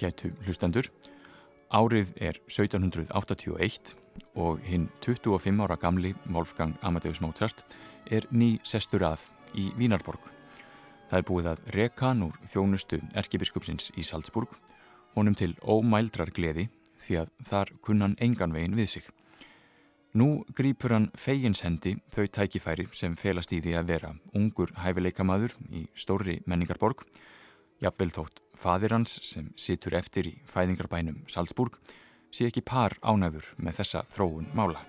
ágætu hlustendur. Árið er 1781 og hinn 25 ára gamli Wolfgang Amadeus Mozart er ný sestur að í Vínarborg. Það er búið að reka hann úr þjónustu erkibiskupsins í Salzburg, honum til ómældrar gleði því að þar kunnan engan veginn við sig. Nú grýpur hann feginshendi þau tækifæri sem felast í því að vera ungur hæfileikamaður í stóri menningarborg, jafnvel þótt fadir hans sem situr eftir í fæðingarbænum Salzburg sé ekki par ánæður með þessa þróun mála.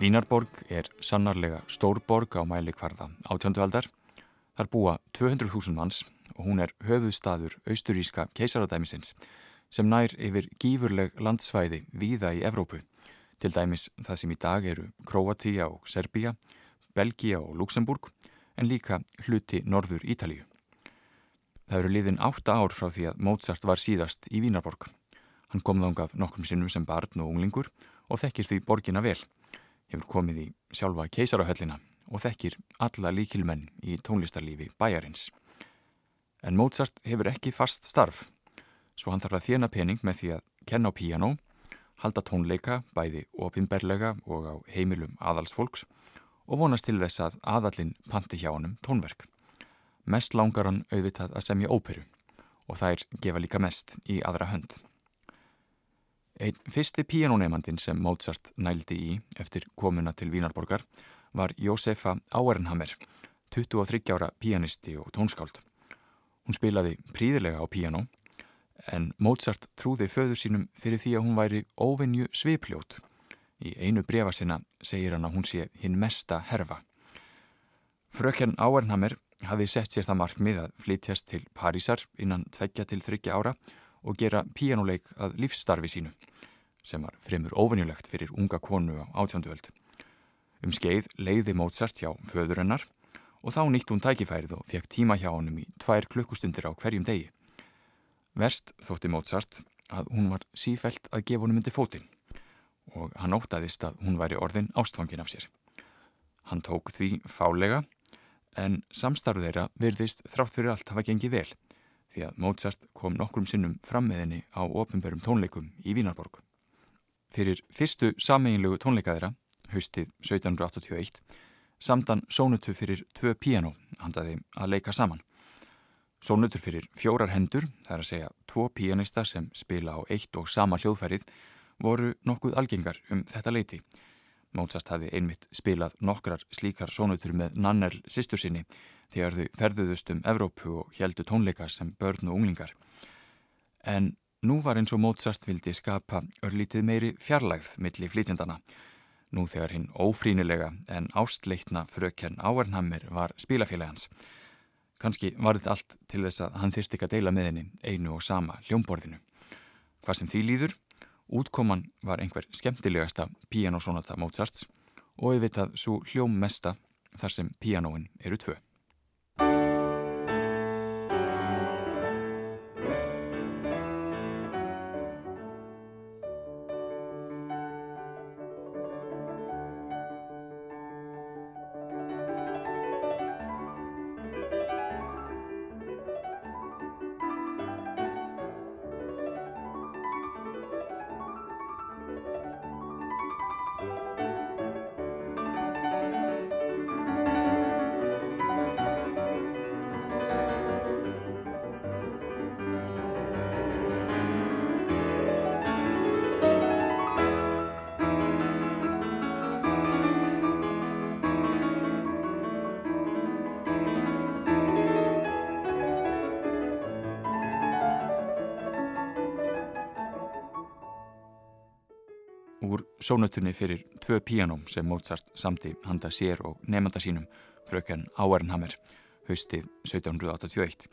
Vínarborg er sannarlega stórborg á mæli kvarða átjöndu aldar. Þar búa 200.000 manns og hún er höfuðstaður austuríska keisaradæmisins sem nær yfir gífurleg landsvæði víða í Evrópu. Til dæmis það sem í dag eru Kroatia og Serbia, Belgia og Luxemburg en líka hluti Norður Ítalíu. Það eru liðin átta ár frá því að Mozart var síðast í Vínarborg. Hann kom þángað nokkrum sinnum sem barn og unglingur og þekkir því borgina vel. Hefur komið í sjálfa keisarahöllina og þekkir alla líkilmenn í tónlistarlífi bæjarins. En Mozart hefur ekki fast starf, svo hann þarf að þjena pening með því að kenna á píjánó, halda tónleika bæði opimberlega og á heimilum aðalsfolks og vonast til þess að aðallin panti hjá honum tónverk. Mest langar hann auðvitað að semja óperu og þær gefa líka mest í aðra hönd. Einn fyrsti píanónefandin sem Mozart nældi í eftir komuna til Vínarborgar var Jósefa Áernhammer, 23 ára píanisti og tónskáld. Hún spilaði príðilega á píanó en Mozart trúði föðu sínum fyrir því að hún væri óvinju svipljót. Í einu brefa sinna segir hann að hún sé hinn mesta herfa. Frökjarn Áernhammer hafi sett sér það markmið að flytjast til Parísar innan 2-3 ára og gera píjánuleik að lífsstarfi sínu sem var fremur óvinnulegt fyrir unga konu á átjönduöld. Um skeið leiði Mozart hjá föðurennar og þá nýtt hún tækifærið og fekk tíma hjá honum í tvær klukkustundir á hverjum degi. Verst þótti Mozart að hún var sífælt að gefa honum undir fótinn og hann ótaðist að hún væri orðin ástfangin af sér. Hann tók því fálega en samstarf þeirra virðist þrátt fyrir allt hafa gengið vel því að Mozart kom nokkrum sinnum fram með henni á ofinbörum tónleikum í Vínarborg. Fyrir fyrstu sameinlegu tónleikaðira, haustið 1781, samdan sónutu fyrir tvö piano handaði að leika saman. Sónutur fyrir fjórar hendur, það er að segja tvo pianista sem spila á eitt og sama hljóðfærið, voru nokkuð algengar um þetta leiti. Mozart hafi einmitt spilað nokkrar slíkar sónutur með Nannel sýstur sinni þegar þau ferðuðust um Evrópu og heldu tónleika sem börn og unglingar. En nú var eins og Mozart vildi skapa örlítið meiri fjarlægð millir flítjandana. Nú þegar hinn ófrínilega en ástleitna frökjarn Áernhammer var spílafélagans. Kanski var þetta allt til þess að hann þyrst ekki að deila með henni einu og sama hljómborðinu. Hvað sem því líður, útkoman var einhver skemmtilegasta píanósónata Mozarts og auðvitað svo hljóm mesta þar sem píanóin eru tvö. Sónutunni fyrir tvö píanóm sem Mozart samti handa sér og nefnda sínum frökjarn Áernhammer haustið 1781.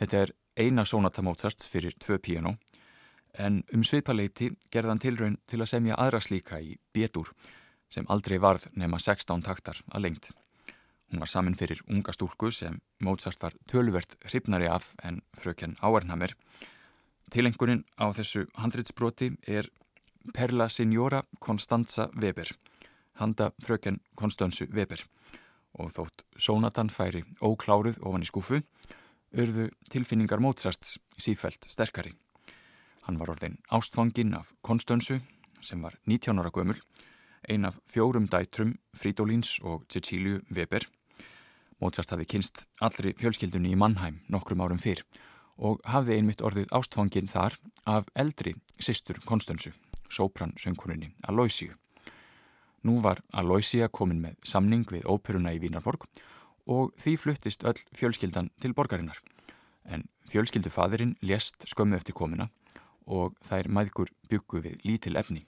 Þetta er eina sónata Mozart fyrir tvö píanó en um svipaleiti gerðan tilraun til að semja aðra slíka í Bétur sem aldrei varð nema 16 taktar að lengt. Hún var samin fyrir unga stúlku sem Mozart var tölvert hrifnari af en frökjarn Áernhammer. Tilengurinn á þessu handritsbroti er Perla Signora Constanza Weber, handa fröken Konstansu Weber og þótt Sónatan færi ókláruð ofan í skúfu, urðu tilfinningar Mozarts sífælt sterkari. Hann var orðin ástfangin af Konstansu sem var 19 ára gömul, ein af fjórum dætrum Fridolins og Cecíliu Weber. Mozart hafði kynst allri fjölskyldunni í Mannheim nokkrum árum fyrr og hafði einmitt orðið ástfangin þar af eldri sýstur Konstansu, sópransönkuninni Aloysiu. Nú var Aloysia komin með samning við óperuna í Vínarborg og því fluttist öll fjölskyldan til borgarinnar. En fjölskyldufaðurinn lést skömmu eftir komina og þær maðgur byggu við lítil efni.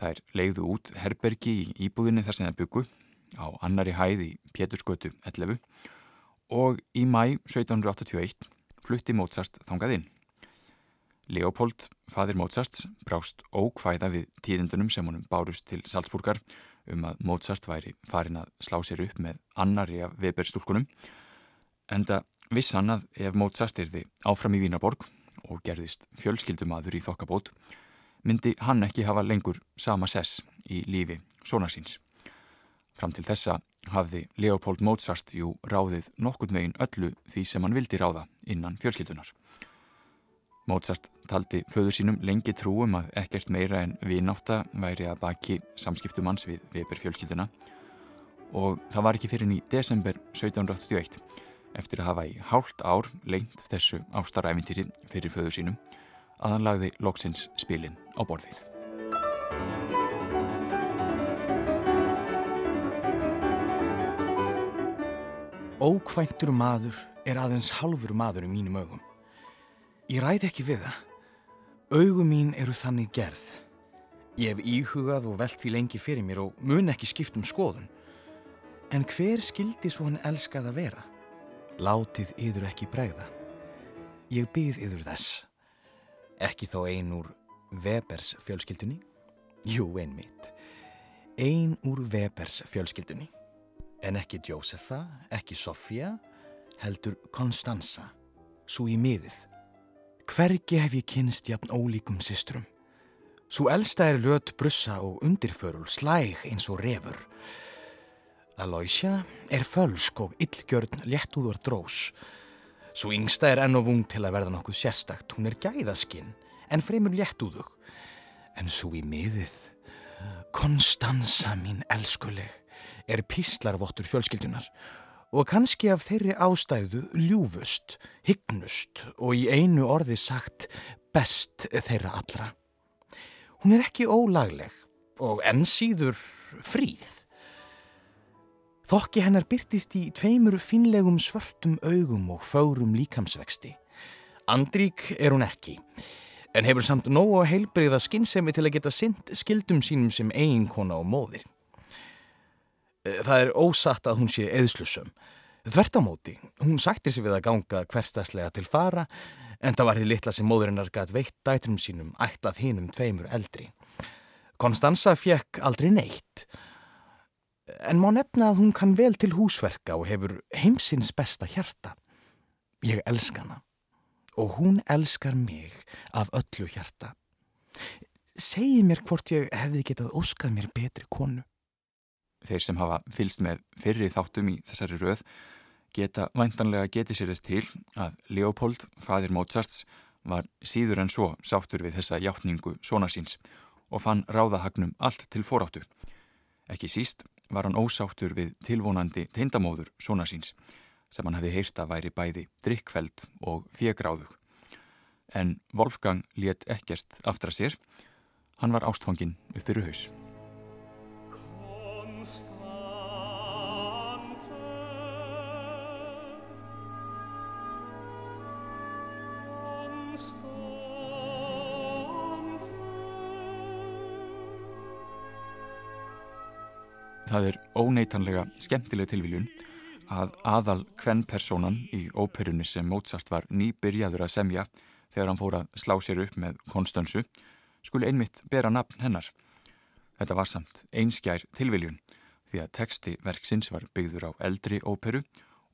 Þær leiðu út herbergi í íbúðinni þar sem þær byggu á annari hæð í Péturskötu 11 og í mæ 1781 flutti Mozart þangað inn. Leopold, fadir Mozarts, brást ókvæða við tíðindunum sem honum bárust til Salzburgar um að Mozart væri farin að slá sér upp með annari af Weber-stúlkunum enda viss hann að ef Mozart erði áfram í Vínaborg og gerðist fjölskyldumadur í þokkabót myndi hann ekki hafa lengur sama sess í lífi svona síns. Fram til þessa hafði Leopold Mozart jú ráðið nokkund veginn öllu því sem hann vildi ráða innan fjölskyldunar. Mozart taldi föður sínum lengi trúum að ekkert meira en vináta væri að baki samskiptum hans við Weber fjölskylduna og það var ekki fyrir í desember 1781 eftir að hafa í hálft ár lengt þessu ástaræfintýri fyrir föður sínum að hann lagði loksins spilin á borðið. Ókvæntur maður er aðeins halfur maður í mínum augum. Ég ræð ekki við það. Augum mín eru þannig gerð. Ég hef íhugað og velt fyrir lengi fyrir mér og mun ekki skipt um skoðun. En hver skildi svo hann elskað að vera? Látið yður ekki bregða. Ég byð yður þess. Ekki þó ein úr Webers fjölskyldunni? Jú, einmitt. Ein úr Webers fjölskyldunni. En ekki Jósefa, ekki Sofía, heldur Konstanza, svo í miðið. Hvergi hef ég kynst jafn ólíkum systrum. Svo elsta er löt brussa og undirförul slæg eins og refur. Aloysia er fölsk og illgjörn léttúður drós. Svo yngsta er enn og vung til að verða nokkuð sérstakt. Hún er gæðaskinn en fremur léttúðug. En svo í miðið, Konstanza mín elskuleg, er píslarvottur fjölskyldunar og kannski af þeirri ástæðu ljúfust, hygnust og í einu orði sagt best þeirra allra. Hún er ekki ólagleg og enn síður fríð. Þokki hennar byrtist í tveimur finlegum svörtum augum og fárum líkamsvexti. Andrík er hún ekki, en hefur samt nóg og heilbriða skinnsemi til að geta synd skildum sínum sem eiginkona og móðir. Eh, það er ósatt að hún sé eðslusum. Þvertamóti, hún sættir sig við að ganga hverstaslega til fara en það var því litla sem móðurinnar gæt veitt dætrum sínum ætlað hinnum tveimur eldri. Konstanza fjekk aldrei neitt en má nefna að hún kann vel til húsverka og hefur heimsins besta hjarta. Ég elska hana og hún elskar mig af öllu hjarta. Segji mér hvort ég hefði getað óskað mér betri konu. Þeir sem hafa fylst með fyrri þáttum í þessari röð geta væntanlega getið sér þess til að Leopold, fadir Mozarts, var síður en svo sáttur við þessa hjáttningu svona síns og fann ráðahagnum allt til foráttu. Ekki síst var hann ósáttur við tilvonandi teindamóður svona síns sem hann hefði heyrst að væri bæði drikkfeld og fjegráðug. En Wolfgang let ekkert aftra sér, hann var ástfangin upp fyrir haus. Það er óneitanlega skemmtileg tilviljun að aðal kvennpersonan í óperunni sem Mozart var nýbyrjaður að semja þegar hann fór að slá sér upp með Konstansu skuli einmitt bera nafn hennar. Þetta var samt einskjær tilviljun því að teksti verksins var byggður á eldri óperu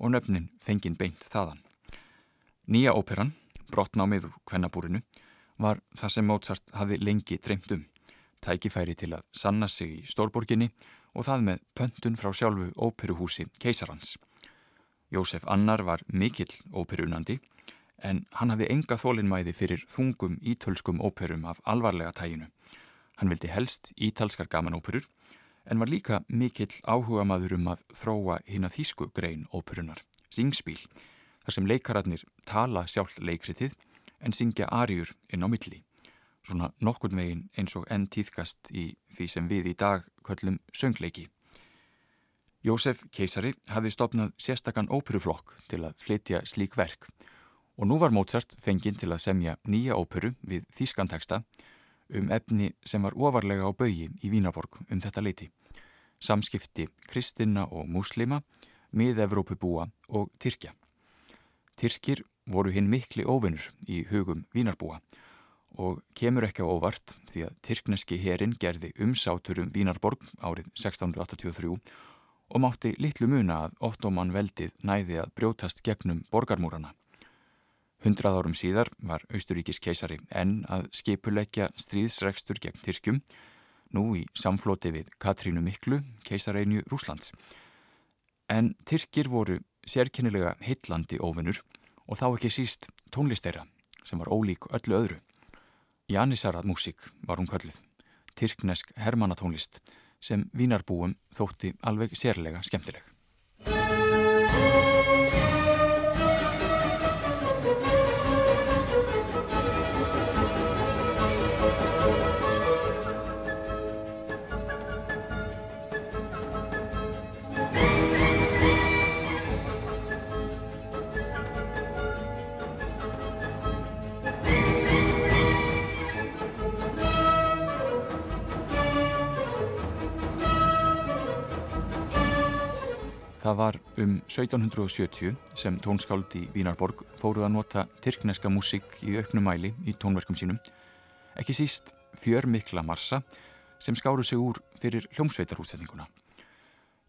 og nöfnin fengin beint þaðan. Nýja óperan, Brottnámið úr kvennabúrinu, var það sem Mozart hafi lengi dreymt um. Tækifæri til að sanna sig í stórborginni og það með pöntun frá sjálfu óperuhúsi keisarans. Jósef Annar var mikill óperunandi en hann hafði enga þólinnmæði fyrir þungum ítölskum óperum af alvarlega tæginu. Hann vildi helst ítalskar gaman óperur en var líka mikill áhuga maður um að þróa hinn að þýsku grein óperunar, Singspíl, þar sem leikararnir tala sjálf leikritið en syngja ariur inn á milli. Svona nokkurn veginn eins og enn týðkast í því sem við í dag köllum söngleiki. Jósef Keisari hafði stopnað sérstakann óperuflokk til að flytja slík verk og nú var Mozart fenginn til að semja nýja óperu við þýskanteksta um efni sem var ofarlega á baui í Vínaborg um þetta leiti. Samskipti kristina og muslima, mið-Evrópu búa og Tyrkja. Tyrkir voru hinn mikli óvinnur í hugum Vínarbúa og kemur ekki á óvart því að Tyrkneski herin gerði umsátur um Vínarborg árið 1683 og mátti litlu muna að Ottoman veldið næði að brjótast gegnum borgarmúrana. Hundrað árum síðar var Austuríkis keisari enn að skipuleggja stríðsregstur gegn Tyrkjum, nú í samfloti við Katrínu Miklu, keisareinu Rúslands. En Tyrkir voru sérkennilega heitlandi óvinnur og þá ekki síst tónlisteira sem var ólík öllu öðru. Janisarad músík var hún kölluð, Tyrknesk hermanatónlist sem vínarbúum þótti alveg sérlega skemmtileg. Það var um 1770 sem tónskáld í Vínarborg fóruð að nota tyrkneska músík í auknum mæli í tónverkum sínum. Ekki síst fjörmikla marsa sem skáru sig úr fyrir hljómsveitarhússetninguna.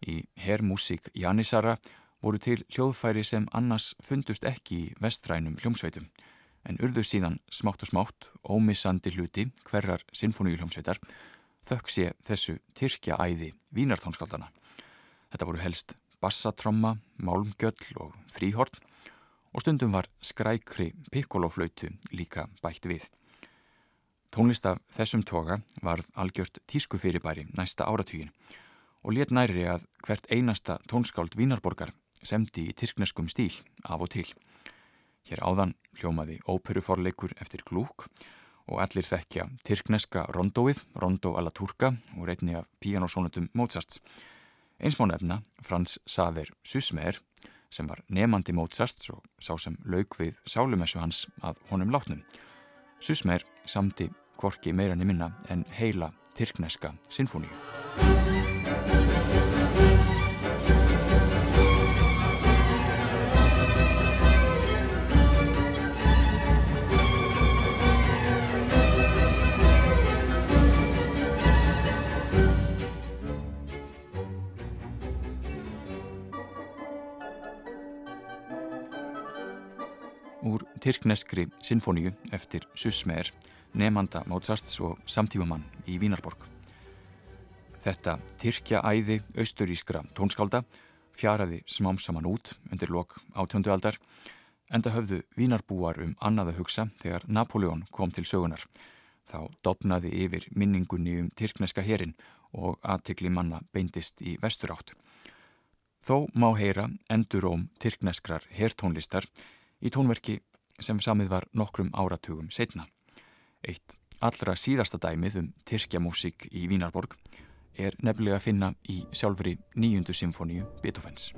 Í herrmúsík Janissara voru til hljóðfæri sem annars fundust ekki í vestrænum hljómsveitum en urðu síðan smátt og smátt ómissandi hluti hverjar sinfoníuljómsveitar þökk sé þessu tyrkja æði Vínartónskaldana. Þetta voru helst bassatromma, málmgjöll og fríhorn og stundum var skrækri pikkoloflautu líka bætt við. Tónlist af þessum toga var algjört tísku fyrirbæri næsta áratugin og let næri að hvert einasta tónskáld Vínarborgar semdi í tyrkneskum stíl af og til. Hér áðan hljómaði óperuforleikur eftir glúk og allir þekkja tyrkneska rondóið, Rondo alla Turka og reyni af píanósónutum Mozarts. Eins má nefna Frans Saver Susmer sem var nefandi Mozart og sá sem lauk við sálumessu hans að honum látnum. Susmer samti kvorki meirann í minna en heila tyrkneska sinfóníu. Tyrkneskri sinfoníu eftir Susmer, nefnanda Mozarts og samtífumann í Vínarborg. Þetta tyrkja æði austurískra tónskálda fjaraði smám saman út undir lok átjöndu aldar enda höfðu Vínarbúar um annað að hugsa þegar Napoleon kom til sögunar. Þá dopnaði yfir minningunni um tyrkneska herin og aðtikli manna beindist í vesturátt. Þó má heyra enduróm tyrkneskrar hertónlistar í tónverki sem samið var nokkrum áratugum setna. Eitt allra síðasta dæmið um tyrkja músík í Vínarborg er nefnilega að finna í sjálfri nýjundu symfóníu Beethovens.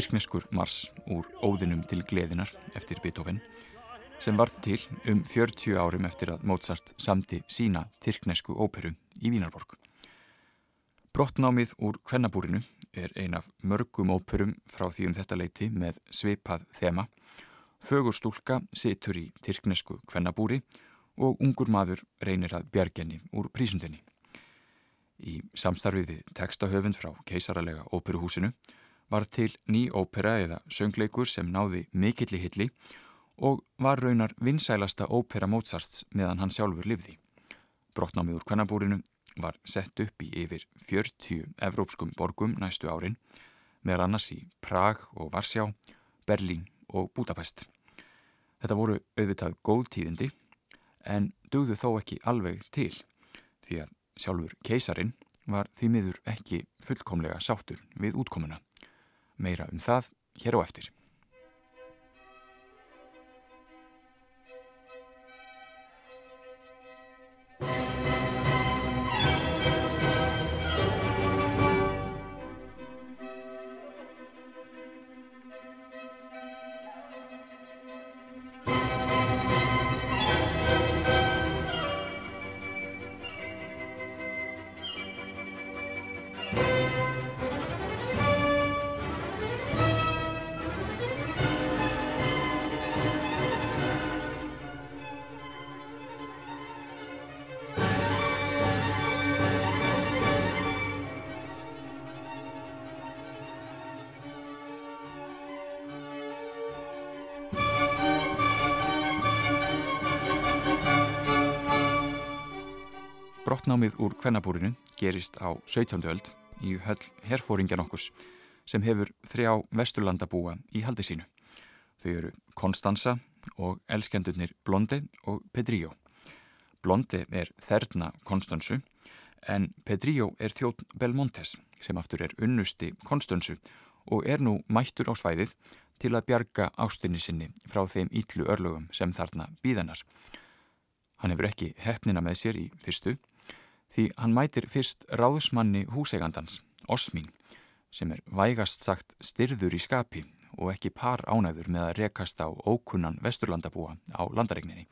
Tyrkneskur mars úr óðinum til gleðinar eftir Beethoven sem varð til um 40 árum eftir að Mozart samti sína tyrknesku óperu í Vínarborg. Brottnámið úr Kvennabúrinu er ein af mörgum óperum frá því um þetta leiti með svipað þema. Fögur stúlka situr í tyrknesku Kvennabúri og ungur maður reynir að bjargenni úr prísundinni. Í samstarfiði textahöfund frá keisaralega óperuhúsinu var til ný ópera eða söngleikur sem náði mikilli hilli og var raunar vinsælasta ópera Mozarts meðan hann sjálfur livði. Brottnámið úr kvennabúrinu var sett upp í yfir 40 evrópskum borgum næstu árin, meðal annars í Prag og Varsjá, Berlín og Budapest. Þetta voru auðvitað góð tíðindi en dugðu þó ekki alveg til því að sjálfur keisarin var því miður ekki fullkomlega sáttur við útkomuna. Meira um það hér á eftir. Brottnámið úr kvennabúrinu gerist á 17. öld í höll herfóringjan okkus sem hefur þrjá vesturlandabúa í haldi sínu. Þau eru Konstanza og elskendurnir Blonde og Pedrillo. Blonde er þerna Konstansu en Pedrillo er þjótt Belmontes sem aftur er unnusti Konstansu og er nú mættur á svæðið til að bjarga ástinni sinni frá þeim ítlu örlögum sem þarna býðanar. Hann hefur ekki hefnina með sér í fyrstu því hann mætir fyrst ráðsmanni húsegandans, Osmín, sem er vægast sagt styrður í skapi og ekki par ánæður með að rekast á ókunnan vesturlandabúa á landaregninni.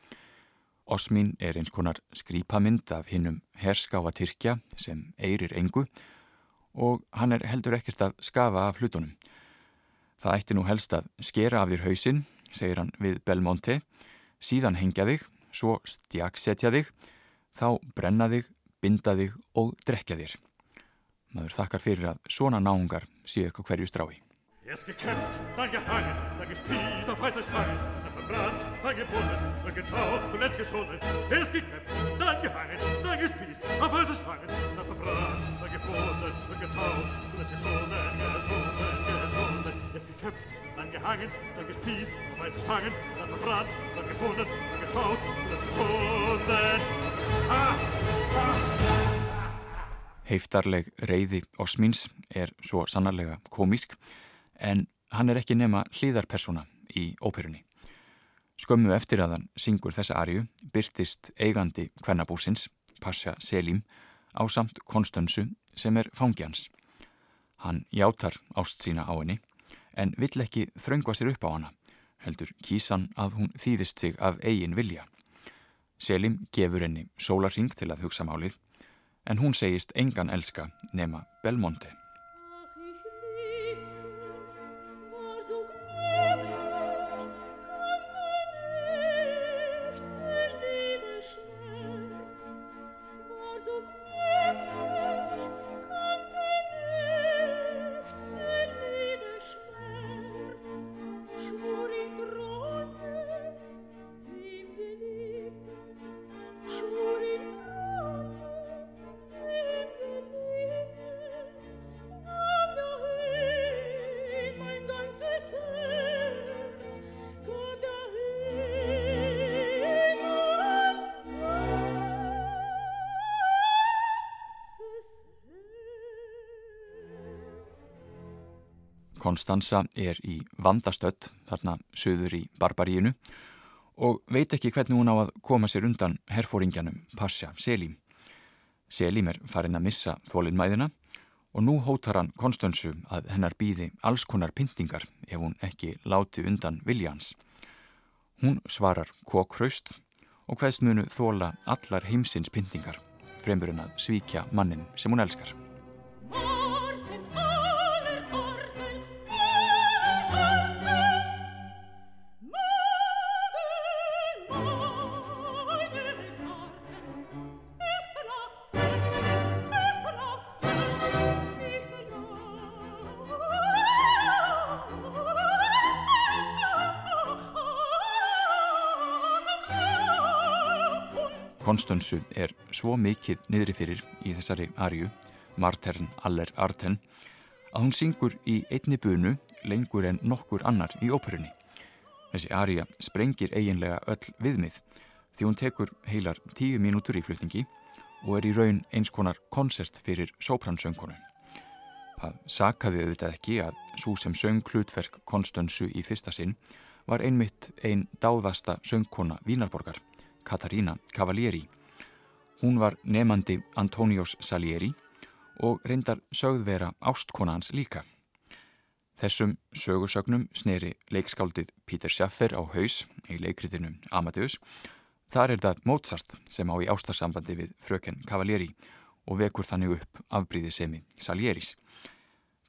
Osmín er eins konar skrýpamynd af hinnum herskáfa Tyrkja sem eirir engu og hann er heldur ekkert að skafa af hlutunum. Það ætti nú helst að skera af þér hausinn, segir hann við Belmonte, síðan hengja þig, svo stjaksetja þig, þá brenna þig binda þig og drekja þér. Maður þakkar fyrir að svona náungar séu eitthvað hverju strái. Erst gekämpft, dann gehangen, dann gespielt auf heißer Stangen, dann verbrannt, dann gebunden, dann getaucht, zuletzt geschunden. Erst gekämpft, dann gehangen, dann gespielt auf heißer Stangen, dann verbrannt, dann gebunden, dann getaucht, zuletzt geschunden, geschunden, geschunden. Erst gekämpft, dann gehangen, dann gespielt auf heißer Stangen, dann verbrannt, dann gebunden, dann getaucht, zuletzt geschunden. Heiftarleg reyði Osmins er svo sannarlega komísk en hann er ekki nema hlýðarpersona í óperunni. Skömmu eftir að hann syngur þessa arju byrtist eigandi kvennabúsins, Pasha Selim, á samt Konstansu sem er fangjans. Hann játar ást sína á henni en vill ekki þraungva sér upp á hana, heldur kísan að hún þýðist sig af eigin vilja. Selim gefur henni sólarsing til að hugsa málið en hún segist engan elska nema Belmonte. Konstanza er í vandastödd þarna söður í Barbaríinu og veit ekki hvernig hún á að koma sér undan herfóringjanum Pasha Selim. Selim er farin að missa þólinnmæðina og nú hótar hann Konstansu að hennar býði alls konar pyntingar ef hún ekki láti undan viljans. Hún svarar kokkraust og hvaðst munu þóla allar heimsins pyntingar fremur en að svíkja mannin sem hún elskar. Konstansu er svo mikið niðri fyrir í þessari arju, Martern aller Arten, að hún syngur í einni bunu lengur en nokkur annar í óperunni. Þessi arja sprengir eiginlega öll viðmið því hún tekur heilar tíu mínútur í flutningi og er í raun eins konar konsert fyrir sópransöngkonu. Það sakaði auðvitað ekki að svo sem söng klutverk Konstansu í fyrsta sinn var einmitt einn dáðasta söngkona Vínarborgar Katarína Cavalieri. Hún var nefandi Antonios Salieri og reyndar sögðvera ástkona hans líka. Þessum sögursögnum sneri leikskáldið Pítur Sjaffer á haus í leikritinu Amadeus. Þar er það Mozart sem á í ástarsambandi við fröken Cavalieri og vekur þannig upp afbríðisemi Salieris.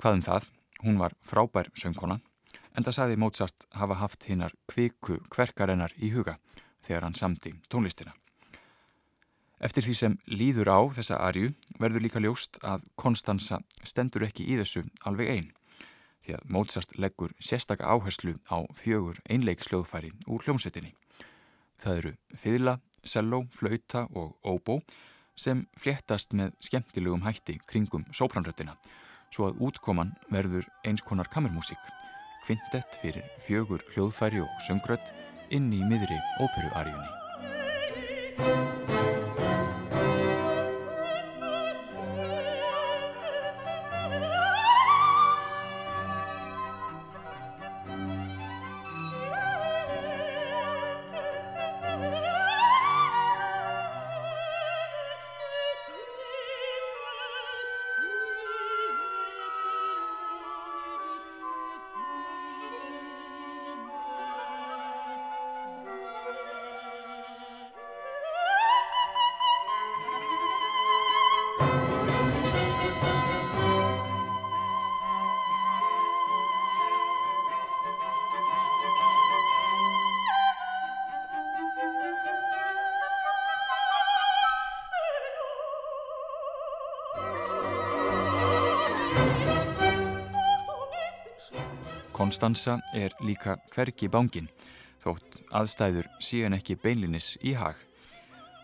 Hvaðum það? Hún var frábær söngkona en það saði Mozart hafa haft hinnar kviku kverkarennar í huga þegar hann samti tónlistina. Eftir því sem líður á þessa arju verður líka ljóst að Konstanza stendur ekki í þessu alveg einn því að Mozart leggur sérstaka áherslu á fjögur einleiksljóðfæri úr hljómsettinni. Það eru fiðla, selló, flauta og óbó sem fléttast með skemmtilegum hætti kringum sópranröttina svo að útkoman verður eins konar kamermúsík, kvintett fyrir fjögur hljóðfæri og söngrött inn í miðri óperuarjunni. Konstanza er líka hvergi bángin, þótt aðstæður síðan ekki beinlinis í hag.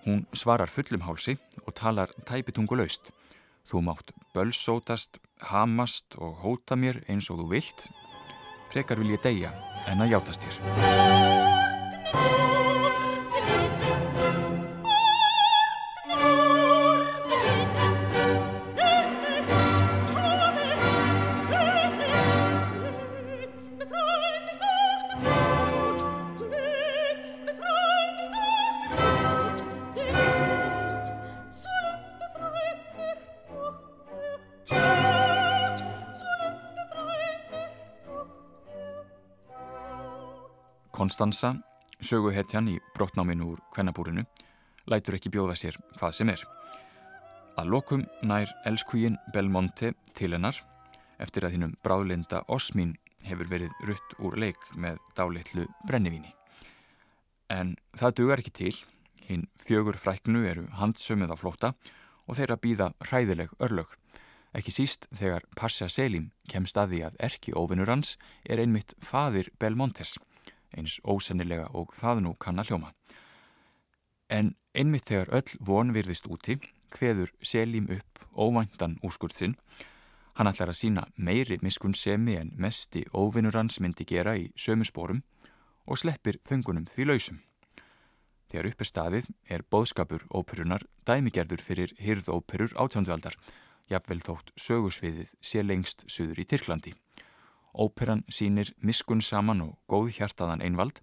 Hún svarar fullum hálsi og talar tæpitungu laust. Þú mátt bölsótast, hamast og hóta mér eins og þú vilt. Frekar vil ég deyja en að játast þér. Konstanza, söguhetjan í brottnáminu úr kvennabúrinu, lætur ekki bjóða sér hvað sem er. Að lokum nær elskvíin Belmonte til hennar eftir að hinnum bráðlinda Osmin hefur verið rutt úr leik með dálitlu brennivíni. En það dugar ekki til, hinn fjögur fræknu eru handsömið á flóta og þeirra býða hræðileg örlög. Ekki síst þegar Pasha Selim kemst að því að erki óvinnur hans er einmitt fadir Belmontes eins ósennilega og það nú kann að hljóma. En einmitt þegar öll von virðist úti, hveður Selim upp óvæntan úrskurðsinn, hann ætlar að sína meiri miskun semi en mesti óvinnur hans myndi gera í sömu spórum og sleppir fengunum því lausum. Þegar upp er staðið er bóðskapur óperunar dæmigerður fyrir hyrðóperur átjóndvaldar, jafnvel þótt sögusviðið sé lengst suður í Tyrklandi. Óperan sínir miskun saman og góð hjartaðan einvald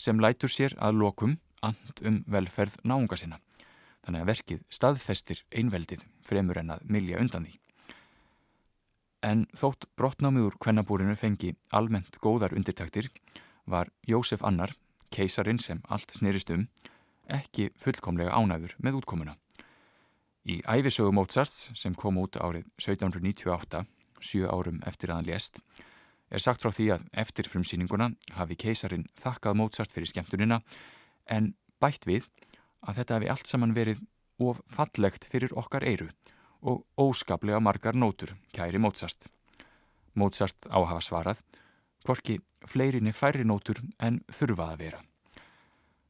sem lætur sér að lokum and um velferð náunga sinna. Þannig að verkið staðfestir einveldið fremur en að milja undan því. En þótt brottnámiður kvennabúrinu fengi almennt góðar undirtaktir var Jósef Annar, keisarin sem allt snýrist um, ekki fullkomlega ánæður með útkomuna. Í æfisögu Mozarts sem kom út árið 1798, sjö árum eftir að hann lést, er sagt frá því að eftir frumsýninguna hafi keisarin þakkað Mozart fyrir skemmtunina en bætt við að þetta hafi allt saman verið of fallegt fyrir okkar eiru og óskaplega margar nótur kæri Mozart. Mozart á hafa svarað hvorki fleirinni færri nótur en þurfað að vera.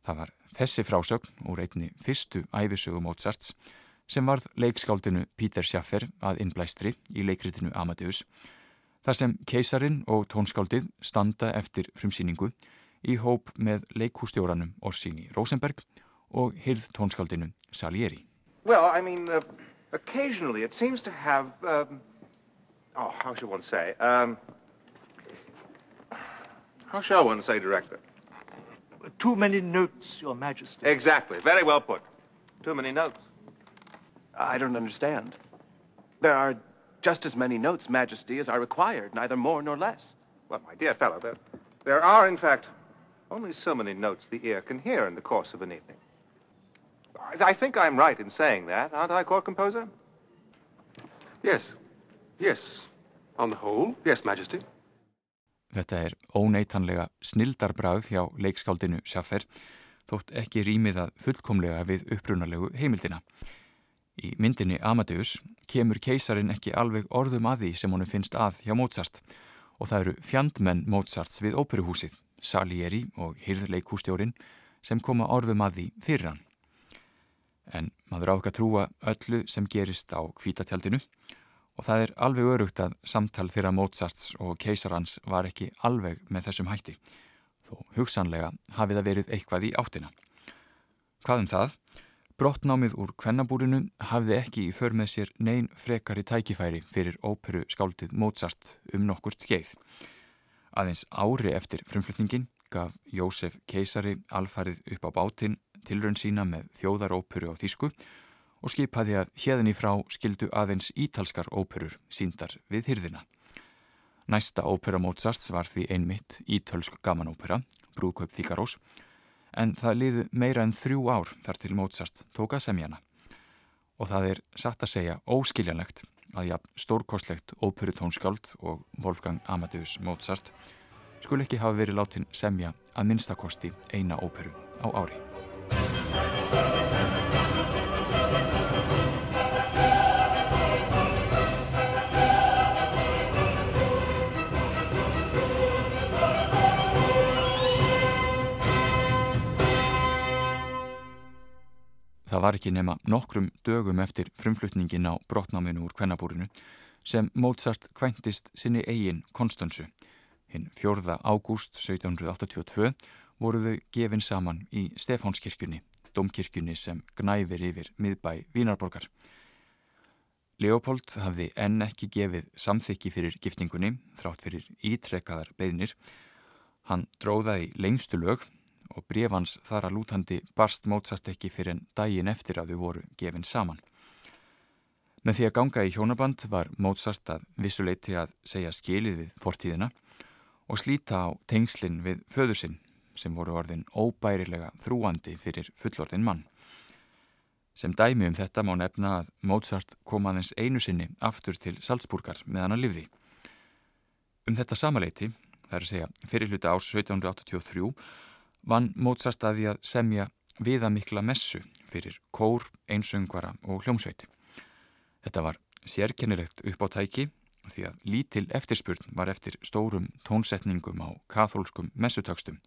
Það var þessi frásögn úr einni fyrstu æfisögu Mozarts sem varð leikskáldinu Pítur Schaffer að innblæstri í leikritinu Amadeus þar sem keisarin og tónskáldið standa eftir frumsýningu í hóp með leikhústjóranum Orsini Rosenberg og hyrð tónskáldinu Salieri. Well, I mean, uh, occasionally it seems to have, um, oh, how shall one say, um, how shall one say, Director? Too many notes, Your Majesty. Exactly. Very well put. Too many notes. I don't understand. There are just as many notes, Majesty, as are required, neither more nor less. Well, my dear fellow, there, there are, in fact, only so many notes the ear can hear in the course of an evening. I, I think I'm right in saying that, aren't I, court composer? Yes. Yes. On the whole, yes, Majesty. Þetta er óneitanlega snildarbræð hjá leikskáldinu Schaffer, þótt ekki rýmið að fullkomlega við upprunalegu heimildina. Í myndinni Amadeus kemur keisarin ekki alveg orðum að því sem honum finnst að hjá Mozart og það eru fjandmenn Mozarts við óperuhúsið, Salieri og hyrðleikústjórin sem koma orðum að því fyrir hann. En maður ákvað trúa öllu sem gerist á kvítatjaldinu og það er alveg örugt að samtal þeirra Mozarts og keisarans var ekki alveg með þessum hætti, þó hugsanlega hafi það verið eitthvað í áttina. Hvað um það? Brottnámið úr kvennabúrinu hafði ekki í för með sér neyn frekari tækifæri fyrir óperu skáldið Mozart um nokkurt skeið. Aðeins ári eftir frumflutningin gaf Jósef keisari alfarið upp á bátinn tilraun sína með þjóðaróperu á Þísku og skipaði að hérðin í frá skildu aðeins ítalskar óperur síndar við hyrðina. Næsta ópera Mozarts var því einmitt ítölsk gamanópera, Brúðkaup Fíkarós, en það liðu meira en þrjú ár þar til Mozart tóka semjana. Og það er satt að segja óskiljanlegt að jafn stórkostlegt óperutónskáld og Wolfgang Amadeus Mozart skul ekki hafa verið látin semja að minnstakosti eina óperu á ári. Það var ekki nema nokkrum dögum eftir frumflutningin á brotnáminu úr kvennabúrinu sem Mozart kvæntist sinni eigin Konstansu. Hinn 4. ágúst 1782 voru þau gefin saman í Stefánskirkjunni, domkirkjunni sem gnæfir yfir miðbæ Vínarborgar. Leopold hafði enn ekki gefið samþykki fyrir giftingunni, þrátt fyrir ítrekkaðar beðnir. Hann dróðaði lengstu lög og brefans þar að lútandi barst Mozart ekki fyrir en daginn eftir að þau voru gefin saman. Með því að ganga í hjónaband var Mozart að vissuleiti að segja skilið við fortíðina og slíta á tengslinn við föðusinn sem voru orðin óbærilega þrúandi fyrir fullorðin mann. Sem dæmi um þetta má nefna að Mozart kom aðeins einu sinni aftur til Salzburgar meðan að livði. Um þetta samaleiti, það er að segja fyrir hluta árs 1783, vann Mozart að því að semja viðamikla messu fyrir kór, einsöngvara og hljómsveit. Þetta var sérkennilegt upp á tæki því að lítil eftirspurn var eftir stórum tónsetningum á katholskum messutökstum.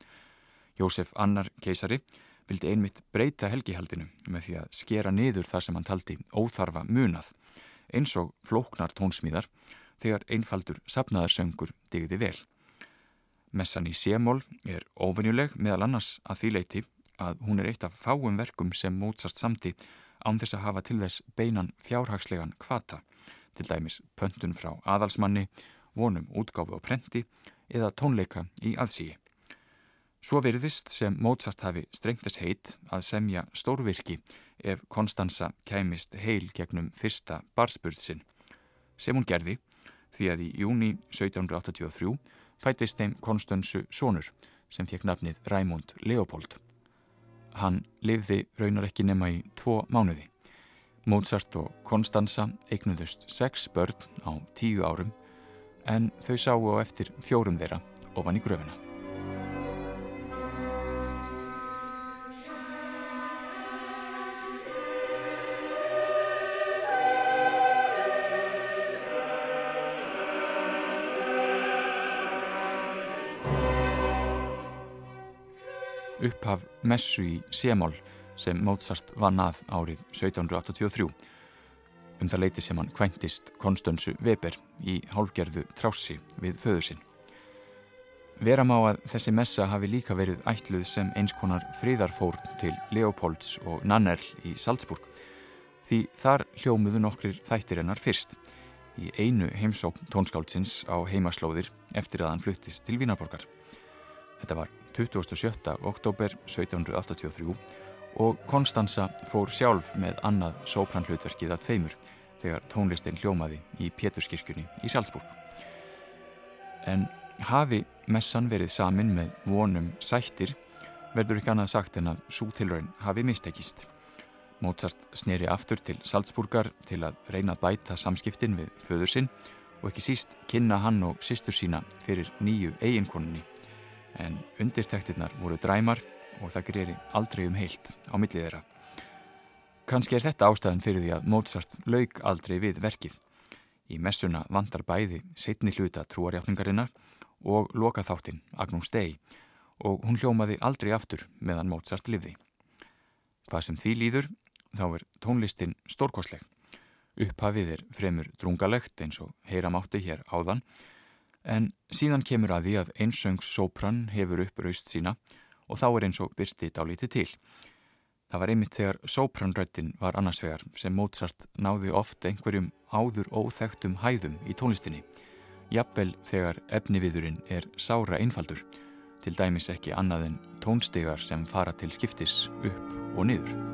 Jósef Annar keisari vildi einmitt breyta helgihaldinu með því að skera niður það sem hann taldi óþarfa munað eins og flóknar tónsmíðar þegar einfaldur sapnaðarsöngur digði vel. Messan í sémól er óvenjuleg meðal annars að því leiti að hún er eitt af fáum verkum sem Mozart samti án þess að hafa til þess beinan fjárhagslegan kvata, til dæmis pöntun frá aðalsmanni, vonum útgáfu á prenti eða tónleika í aðsíi. Svo veriðist sem Mozart hafi strengtast heit að semja stórvirki ef Konstanza kæmist heil gegnum fyrsta barsburðsinn, sem hún gerði því að í júni 1783 fætist þeim Konstansu Sónur sem fekk nafnið Raimund Leopold. Hann lifði raunar ekki nema í tvo mánuði. Mozart og Konstansa eignuðust sex börn á tíu árum en þau sáu á eftir fjórum þeirra ofan í gröfina. Upphaf messu í Semol sem Mozart vann að árið 1783 um það leiti sem hann kvæntist Konstansu Weber í hálfgerðu trássi við föður sinn. Vera má að þessi messa hafi líka verið ætluð sem einskonar fríðarfórn til Leopolds og Nannerl í Salzburg því þar hljómuðu nokkrir þættir hennar fyrst í einu heimsókn tónskáldsins á heimaslóðir eftir að hann fluttist til Vínarborgar. Þetta var 27. oktober 1783 og Konstanza fór sjálf með annað sópranhlutverkið að tveimur þegar tónlistin hljómaði í Péturskirkjunni í Salzburg. En hafi messan verið samin með vonum sættir verður ekki annað sagt en að svo tilraun hafi mistekist. Mozart sneri aftur til Salzburgar til að reyna að bæta samskiptin við föður sinn og ekki síst kynna hann og sýstur sína fyrir nýju eiginkonunni en undirtektirnar voru dræmar og það greiði aldrei um heilt á millið þeirra. Kanski er þetta ástæðan fyrir því að Mozart laug aldrei við verkið. Í messuna vandar bæði setni hluta trúarjáfningarinnar og loka þáttinn Agnús Dei og hún hljómaði aldrei aftur meðan Mozart livði. Hvað sem því líður, þá er tónlistin stórkosleg. Upphafið er fremur drungalegt eins og heyra mátti hér áðan, en síðan kemur að því að einsöngs sopran hefur upp raust sína og þá er eins og byrti dálítið til. Það var einmitt þegar sopranröttin var annarsvegar sem Mozart náði oft einhverjum áður óþektum hæðum í tónlistinni. Jafnvel þegar efniviðurinn er sára einfaldur, til dæmis ekki annað en tónstegar sem fara til skiptis upp og niður.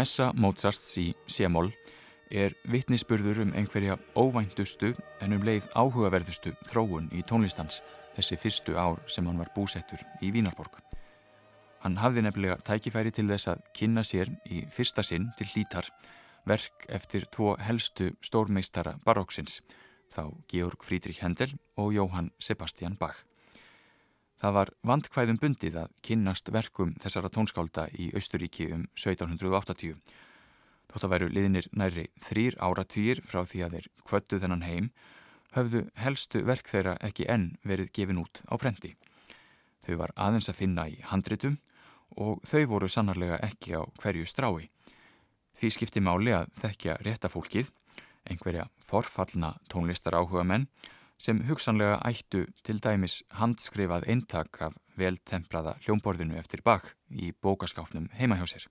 Messa Mozarts í Sémól er vittnisspurður um einhverja óvæntustu en um leið áhugaverðustu þróun í tónlistans þessi fyrstu ár sem hann var búsettur í Vínarborg. Hann hafði nefnilega tækifæri til þess að kynna sér í fyrsta sinn til hlítar verk eftir tvo helstu stórmeistara baróksins, þá Georg Friedrich Händel og Jóhann Sebastian Bach. Það var vandkvæðum bundið að kynnast verkum þessara tónskálda í Austuríki um 1780. Þótt að væru liðinir næri þrýr áratvír frá því að þeir kvöttu þennan heim, höfðu helstu verk þeirra ekki enn verið gefin út á brendi. Þau var aðeins að finna í handritum og þau voru sannarlega ekki á hverju strái. Því skipti máli að þekkja réttafólkið, einhverja forfallna tónlistar áhuga menn, sem hugsanlega ættu til dæmis handskrifað eintak af veltempraða hljómborðinu eftir bak í bókaskáfnum heima hjá sér.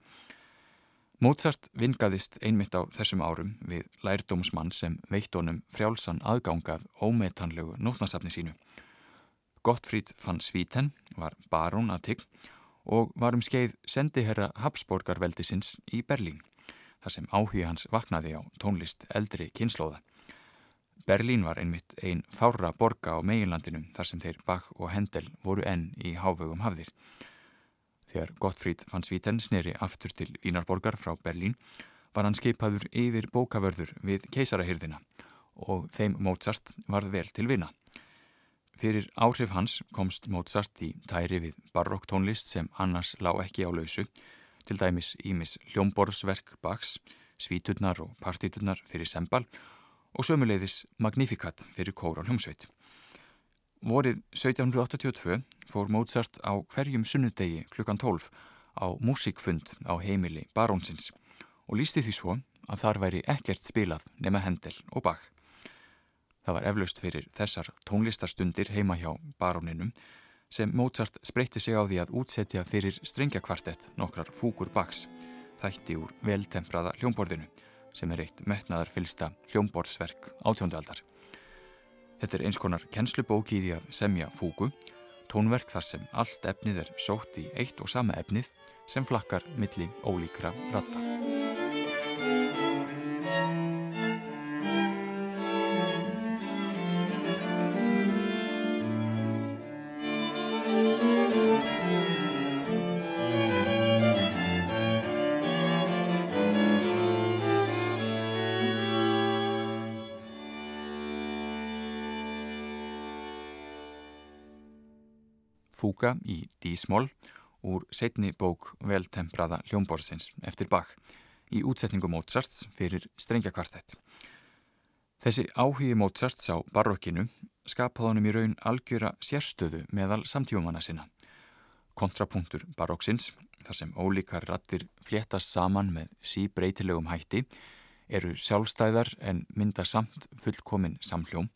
Mozart vingaðist einmitt á þessum árum við lærdómsmann sem veitt honum frjálsan aðgangað ómetanlegu nótnarsafni sínu. Gottfríd van Svíten var barón að tigg og var um skeið sendiherra Habsborgarveldisins í Berlín, þar sem áhuga hans vaknaði á tónlist eldri kynnslóða. Berlín var einmitt einn fára borga á meginlandinu þar sem þeir Bach og Hendel voru enn í hávögum hafðir. Þegar Gottfríd van Svíten sneri aftur til Vínarborgar frá Berlín var hann skipaður yfir bókavörður við keisarahyrðina og þeim Mozart varð vel til vina. Fyrir áhrif hans komst Mozart í tæri við barokktónlist sem annars lág ekki á lausu, til dæmis Ímis hljómborðsverk Bachs, svíturnar og partíturnar fyrir sembal og sömuleiðis Magnificat fyrir kóra hljómsveit. Vorið 1782 fór Mozart á hverjum sunnudegi klukkan 12 á músikfund á heimili barónsins og lísti því svo að þar væri ekkert spilað nema Hendel og Bach. Það var eflaust fyrir þessar tónlistarstundir heima hjá baróninum sem Mozart spreytti sig á því að útsetja fyrir strengjakvartett nokkrar fúkur Bachs, þætti úr veltempraða hljómborðinu sem er eitt metnaðar fylsta hljómborðsverk átjóndualdar. Þetta er eins konar kennslubóki í því að semja fúgu, tónverk þar sem allt efnið er sótt í eitt og sama efnið sem flakkar milli ólíkra ratta. Fúka í D-smól úr setni bók veltempraða hljómborðsins eftir Bach í útsetningu Mozarts fyrir strengjakvartett. Þessi áhugi Mozarts á barokkinu skapaði honum í raun algjöra sérstöðu meðal samtífumanna sinna. Kontrapunktur baroksins, þar sem ólíkar rattir fléttast saman með síbreytilegum hætti, eru sjálfstæðar en mynda samt fullkomin samhljóm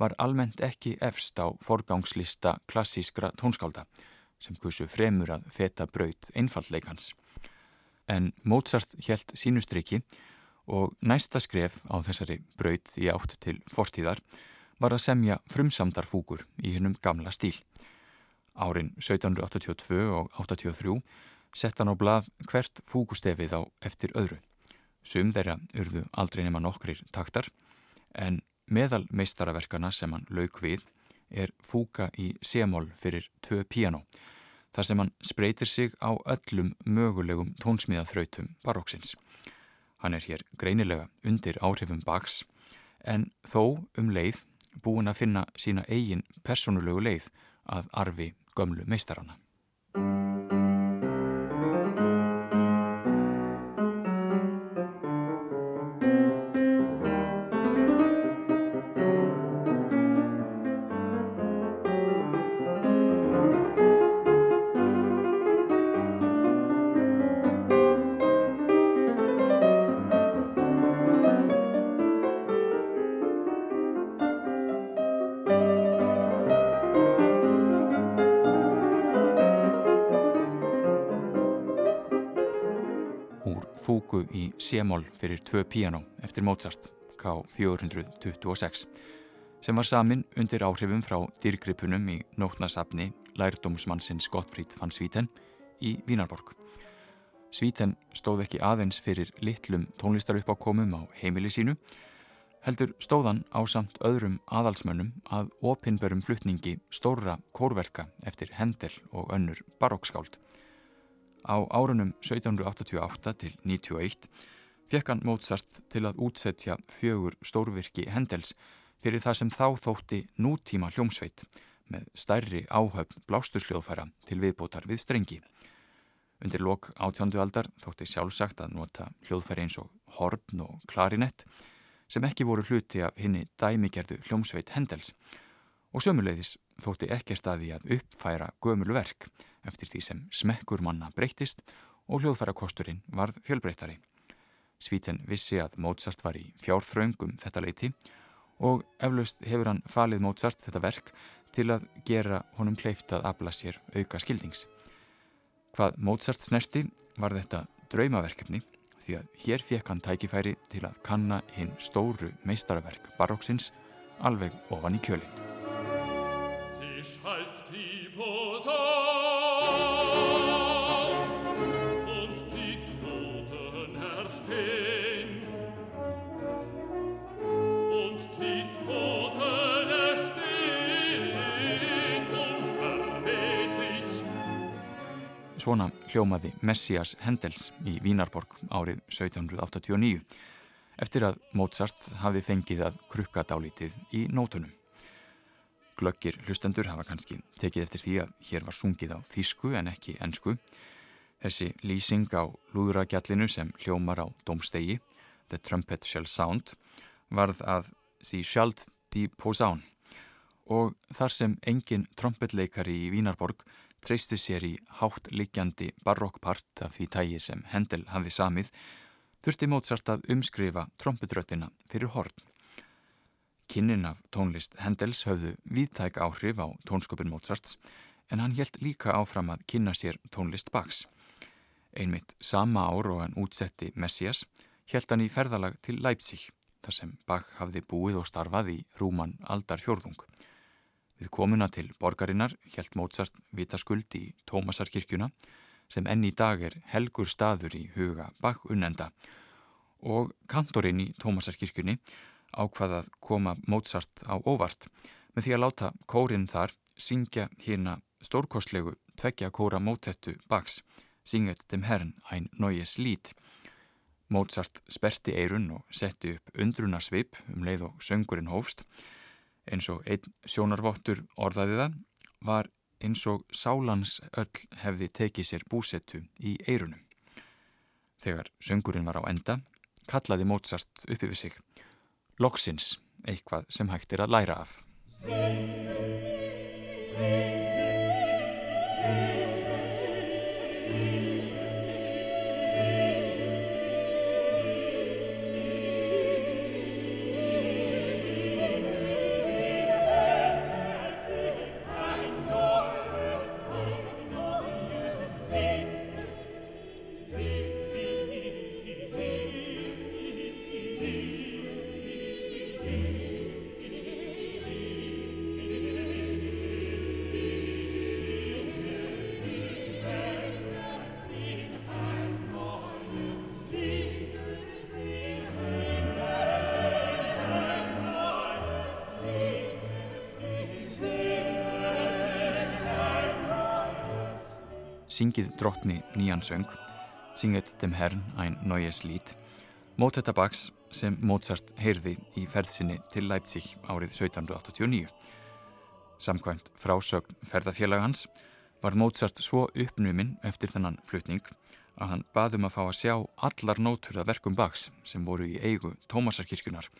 var almennt ekki efst á forgangslista klassískra tónskálda sem kursu fremur að feta braut einfallleikans. En Mozart helt sínustriki og næsta skref á þessari braut í átt til fortíðar var að semja frumsamdar fúkur í hennum gamla stíl. Árin 1782 og 83 sett hann á blað hvert fúkustefið á eftir öðru. Sum þeirra urðu aldrei nema nokkrir taktar en Meðal meistaraverkana sem hann lauk við er fúka í semól fyrir tvö piano, þar sem hann spreytir sig á öllum mögulegum tónsmíðaþrautum baróksins. Hann er hér greinilega undir áhrifum baks, en þó um leið búin að finna sína eigin personulegu leið að arfi gömlu meistarana. C-moll fyrir tvö piano eftir Mozart K426 sem var samin undir áhrifum frá dýrgripunum í nótnasafni lærdómsmannsins Gottfried van Svíten í Vínarborg. Svíten stóð ekki aðeins fyrir litlum tónlistaruppákomum á heimili sínu heldur stóðan á samt öðrum aðalsmönnum að opinberum flutningi stóra kórverka eftir Hendel og önnur barókskáld. Á árunum 1788 til 91 fekk hann Mozart til að útsetja fjögur stórvirki Hendels fyrir það sem þá þótti nútíma hljómsveit með stærri áhöfn blástursljóðfæra til viðbótar við strengi. Undir lok átjándu aldar þótti sjálfsagt að nota hljóðfæri eins og horn og klarinett sem ekki voru hluti af henni dæmigerðu hljómsveit Hendels og sömuleiðis þótti ekkert að því að uppfæra gömulu verk eftir því sem smekkur manna breytist og hljóðfærakosturinn varð fjölbreytari. Svíten vissi að Mozart var í fjárþraungum þetta leiti og eflaust hefur hann falið Mozart þetta verk til að gera honum kleift að abla sér auka skildings. Hvað Mozart snerti var þetta draumaverkefni því að hér fekk hann tækifæri til að kanna hinn stóru meistaraverk baróksins alveg ofan í kjölinn. Svona hljómaði Messias Hendels í Vínarborg árið 1789 eftir að Mozart hafi fengið að krukka dálítið í nótunum. Glöggir hlustendur hafa kannski tekið eftir því að hér var sungið á þísku en ekki ennsku. Þessi lýsing á lúðragjallinu sem hljómar á domstegi, The Trumpet Shall Sound, varð að því sjálf dí posán og þar sem engin trompetleikari í Vínarborg treysti sér í hátt liggjandi barokkpart af því tægi sem Hendel hafði samið, þurfti Mozart að umskrifa trompetröttina fyrir horn. Kinnin af tónlist Hendels höfðu viðtæk áhrif á tónsköpun Mozarts en hann helt líka áfram að kynna sér tónlist Bachs. Einmitt sama ár og hann útsetti Messias helt hann í ferðalag til Leipzig, þar sem Bach hafði búið og starfað í rúman aldar fjórðung. Við komuna til borgarinnar helt Mozart vitaskuld í Tómasarkirkjuna sem enn í dag er helgur staður í huga Bach unnenda og kantorinn í Tómasarkirkjunni ákvaðað koma Mozart á óvart með því að láta kórin þar syngja hérna stórkostlegu tveggja kóra mótettu Bachs Singet dem Herrn ein neues Lied. Mozart sperti eirun og setti upp undrunarsvip um leið og söngurinn hófst. Eins og einn sjónarvottur orðaði það var eins og sálans öll hefði tekið sér búsettu í eirunum. Þegar söngurinn var á enda, kallaði Mozart upp yfir sig. Loksins, eitthvað sem hægt er að læra af. Syngið drottni nýjan söng, Singet dem Herrn ein neues Lied, Bachs sem Mozart heyrði í ferðsinni til Leipzig árið 1789. Samkvæmt frásögn ferðafélagans var Mozart svo uppnuminn eftir þennan flutning að hann baðum að fá að sjá allar nótur að verkum Bachs sem voru í eigu Tómasarkirkjunar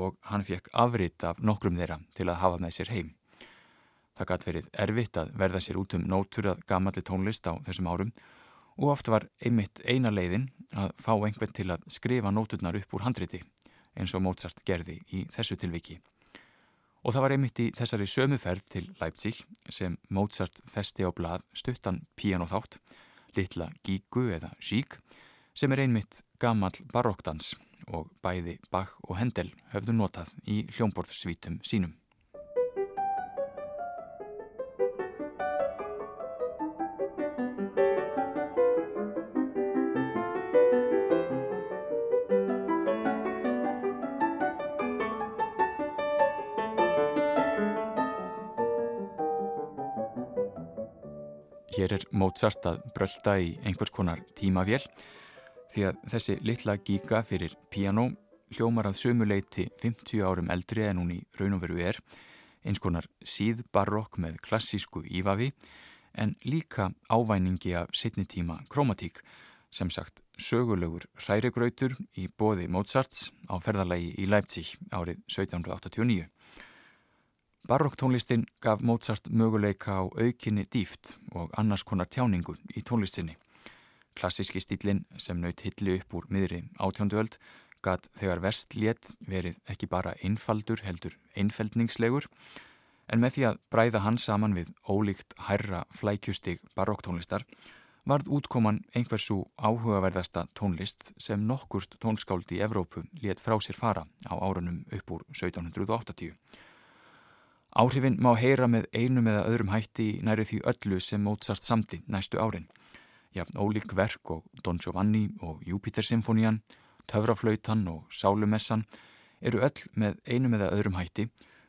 og hann fekk afrit af nokkrum þeirra til að hafa með sér heim. Það gæti verið erfitt að verða sér út um nótur að gamalli tónlist á þessum árum og oft var einmitt eina leiðin að fá einhvern til að skrifa nóturnar upp úr handriti eins og Mozart gerði í þessu tilviki. Og það var einmitt í þessari sömuferð til Leipzig sem Mozart festi á blað stuttan pianoþátt, litla gígu eða sík, sem er einmitt gamal barokkdans og bæði Bach og Hendel höfðu notað í hljómborðsvítum sínum. Mozart að brölda í einhvers konar tímavél því að þessi litla gíka fyrir piano hljómar að sömuleiti 50 árum eldri en hún í raun og veru er, eins konar síðbarokk með klassísku ífavi en líka ávæningi af sittnitíma kromatík, sem sagt sögulegur hrærigrautur í bóði Mozarts á ferðarlegi í Leipzig árið 1789. Barokktónlistin gaf Mozart möguleika á aukinni dýft og annars konar tjáningu í tónlistinni. Klassíski stílinn sem naut hilli upp úr miðri átjónduöld gatt þegar verst létt verið ekki bara einfaldur heldur einfeldningslegur en með því að bræða hann saman við ólíkt hærra flækjustig barokktónlistar varð útkoman einhversu áhugaverðasta tónlist sem nokkurt tónskáld í Evrópu létt frá sér fara á árunum upp úr 1780. Áhrifin má heyra með einum eða öðrum hætti næri því öllu sem Mozart samti næstu árin. Jafn ólík verk og Don Giovanni og Júpiter-symfónían, Töfraflautan og Sálumessan eru öll með einum eða öðrum hætti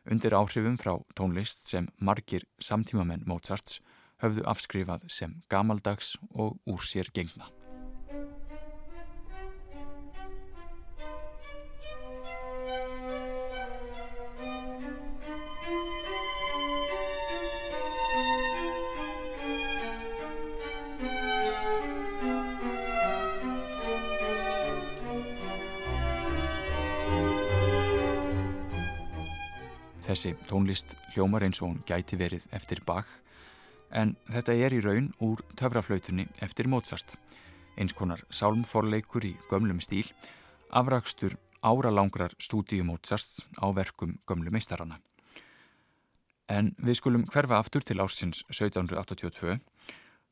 undir áhrifum frá tónlist sem margir samtímamenn Mozarts höfðu afskrifað sem gamaldags og úr sér gengna. Þessi tónlist hljómar eins og hún gæti verið eftir Bach en þetta er í raun úr töfraflautunni eftir Mozart. Eins konar sálmforleikur í gömlum stíl afrakstur áralangrar stúdíu Mozarts á verkum gömlu meistarana. En við skulum hverfa aftur til ársins 1782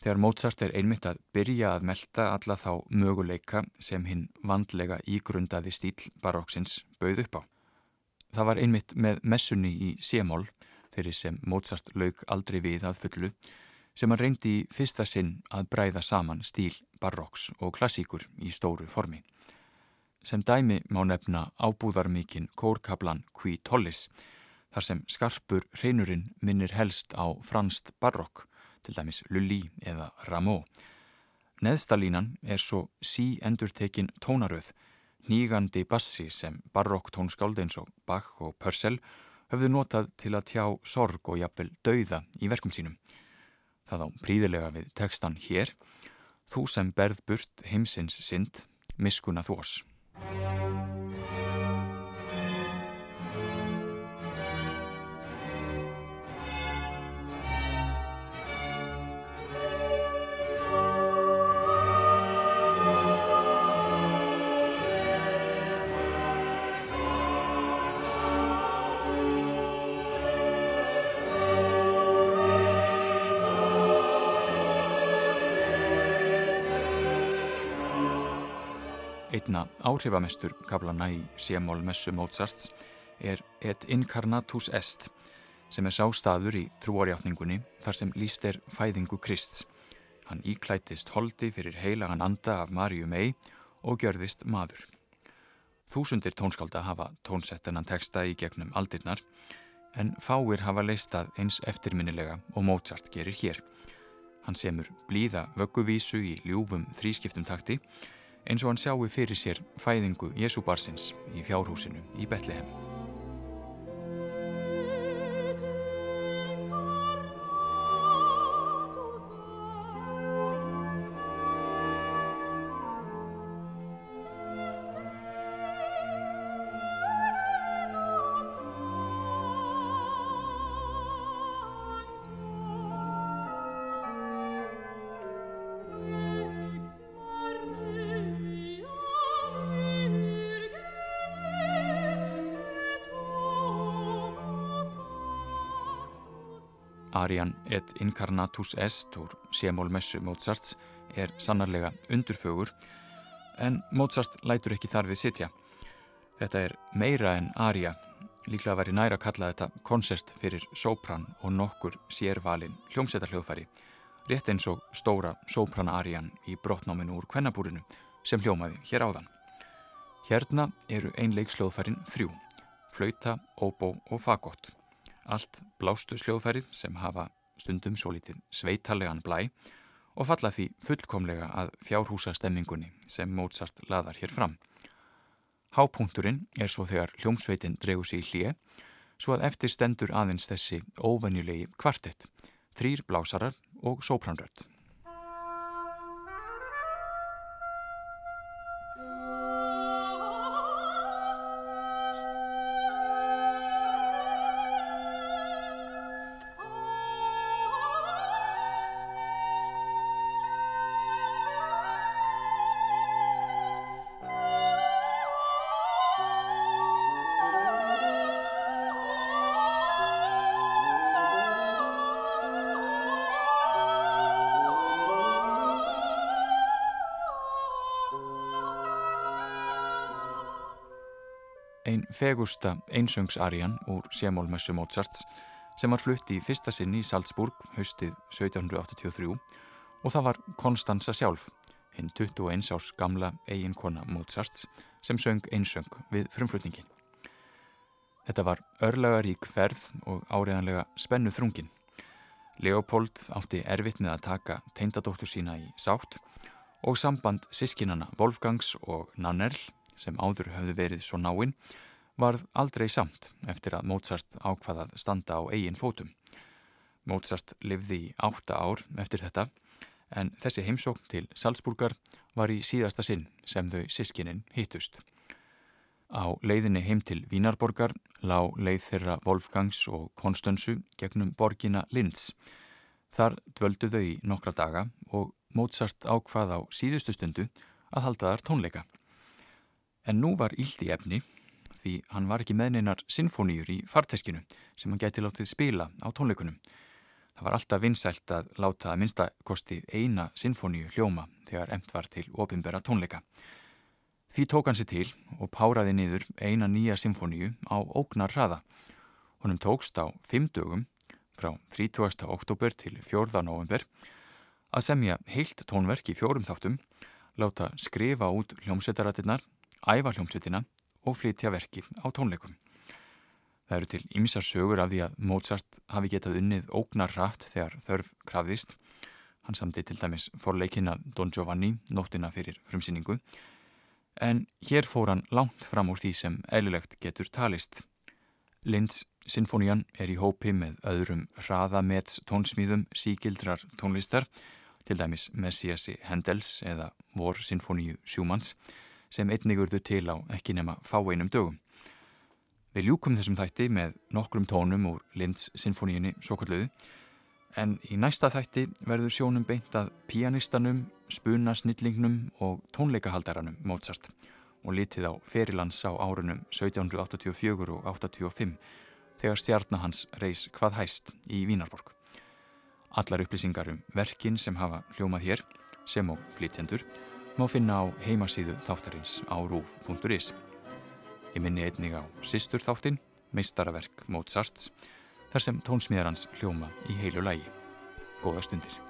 þegar Mozart er einmitt að byrja að melda alla þá möguleika sem hinn vandlega ígrundaði stíl baróksins bauð upp á. Það var einmitt með messunni í sémól, þeirri sem Mozart lauk aldrei við að fullu, sem hann reyndi í fyrsta sinn að bræða saman stíl baróks og klassíkur í stóru formi. Sem dæmi má nefna ábúðarmikinn kórkablan Qui Tollis, þar sem skarpur hreinurinn minnir helst á franst barokk, til dæmis Lully eða Rameau. Neðstalínan er svo sí endurtekin tónaröð, nýgandi bassi sem barokk tónskáld eins og Bach og Purcell höfðu notað til að tjá sorg og jafnvel dauða í verkum sínum. Það á príðilega við tekstan hér, þú sem berð burt heimsins synd, miskuna þós. Áhrifamestur kaplana í Sémól messu Mozarts er Et incarnatus est sem er sástaður í trúarjáttningunni þar sem líst er fæðingu Krist. Hann íklætist holdi fyrir heilagan anda af Marju mei og gjörðist maður. Þúsundir tónskálda hafa tónsettenan teksta í gegnum aldirnar en fáir hafa leistað eins eftirminnilega og Mozart gerir hér. Hann semur blíða vögguvísu í ljúfum þrískiptum takti eins og hann sjáu fyrir sér fæðingu Jésúbarsins í fjárhúsinu í Betlehem. Arian et incarnatus est úr Sémól messu Mozarts er sannarlega undurfögur en Mozart lætur ekki þar við sitja. Þetta er meira en aria, líklega væri næra að kalla þetta koncert fyrir sopran og nokkur sérvalin hljómsætarhljóðfæri, rétt eins og stóra soprana-arian í brotnáminu úr kvennabúrinu sem hljómaði hér áðan. Hérna eru einleiksljóðfærin þrjú, flauta, óbó og fagott allt blástu sljóðfæri sem hafa stundum svo litið sveitarlegan blæ og falla því fullkomlega að fjárhúsa stemmingunni sem Mozart laðar hér fram. Hápunkturinn er svo þegar hljómsveitin dregur sig í hlje, svo að eftir stendur aðeins þessi óvenjulegi kvartett, þrýr blásarar og sópránrödd. Einn fegursta einsöngsarjan úr Sémólmessu Mozarts sem var flutt í fyrsta sinn í Salzburg haustið 1783 og það var Konstanza sjálf, hinn 21 árs gamla eiginkona Mozarts sem söng einsöng við frumflutningin. Þetta var örlagarík ferð og áriðanlega spennu þrungin. Leopold átti erfitt með að taka teindadóttur sína í sátt og samband sískinana Wolfgangs og Nannerl sem áður höfðu verið svo náinn, varð aldrei samt eftir að Mozart ákvaðað standa á eigin fótum. Mozart livði í átta ár eftir þetta en þessi heimsókn til Salzburgar var í síðasta sinn sem þau sískinin hittust. Á leiðinni heim til Vínarborgar lá leið þeirra Wolfgangs og Konstansu gegnum borgina Linz. Þar dvöldu þau í nokkra daga og Mozart ákvað á síðustu stundu að halda þar tónleika. En nú var íld í efni því hann var ekki meðneinar sinfoníur í farteskinu sem hann gæti látið spila á tónleikunum. Það var alltaf vinsælt að láta að minnstakosti eina sinfoníu hljóma þegar emt var til opimbera tónleika. Því tók hann sér til og páraði niður eina nýja sinfoníu á ógnar hraða. Honum tókst á fimm dögum frá 30. oktober til 4. november að semja heilt tónverk í fjórum þáttum, láta skrifa út hljómsveitaratinnar, æfa hljómsveitina og flytja verkið á tónleikum. Það eru til ymsar sögur af því að Mozart hafi getað unnið ógnar rætt þegar þörf krafðist. Hann samti til dæmis forleikina Don Giovanni nóttina fyrir frumsýningu. En hér fór hann langt fram úr því sem eðlilegt getur talist. Linds sinfonían er í hópi með öðrum hraðamets tónsmýðum síkildrar tónlistar, til dæmis Messiasi Hendels eða Vor sinfoníu Sjúmanns, sem einnig urðu til á ekki nema fáeinum dögum. Við ljúkum þessum þætti með nokkrum tónum úr Linds sinfoníunni svo kalluðu, en í næsta þætti verður sjónum beint að pianistanum, spunasnillingnum og tónleikahaldaranum Mozart og litið á ferilans á árunum 1784 og 85 þegar stjarnahans reys hvað hæst í Vínarborg. Allar upplýsingar um verkin sem hafa hljómað hér, sem og flytjendur, má finna á heimasíðu þáttarins á rúf.is. Ég minni einnig á Sistur þáttin, meistaraverk Mozarts, þar sem tónsmíðarans hljóma í heilu lægi. Góða stundir.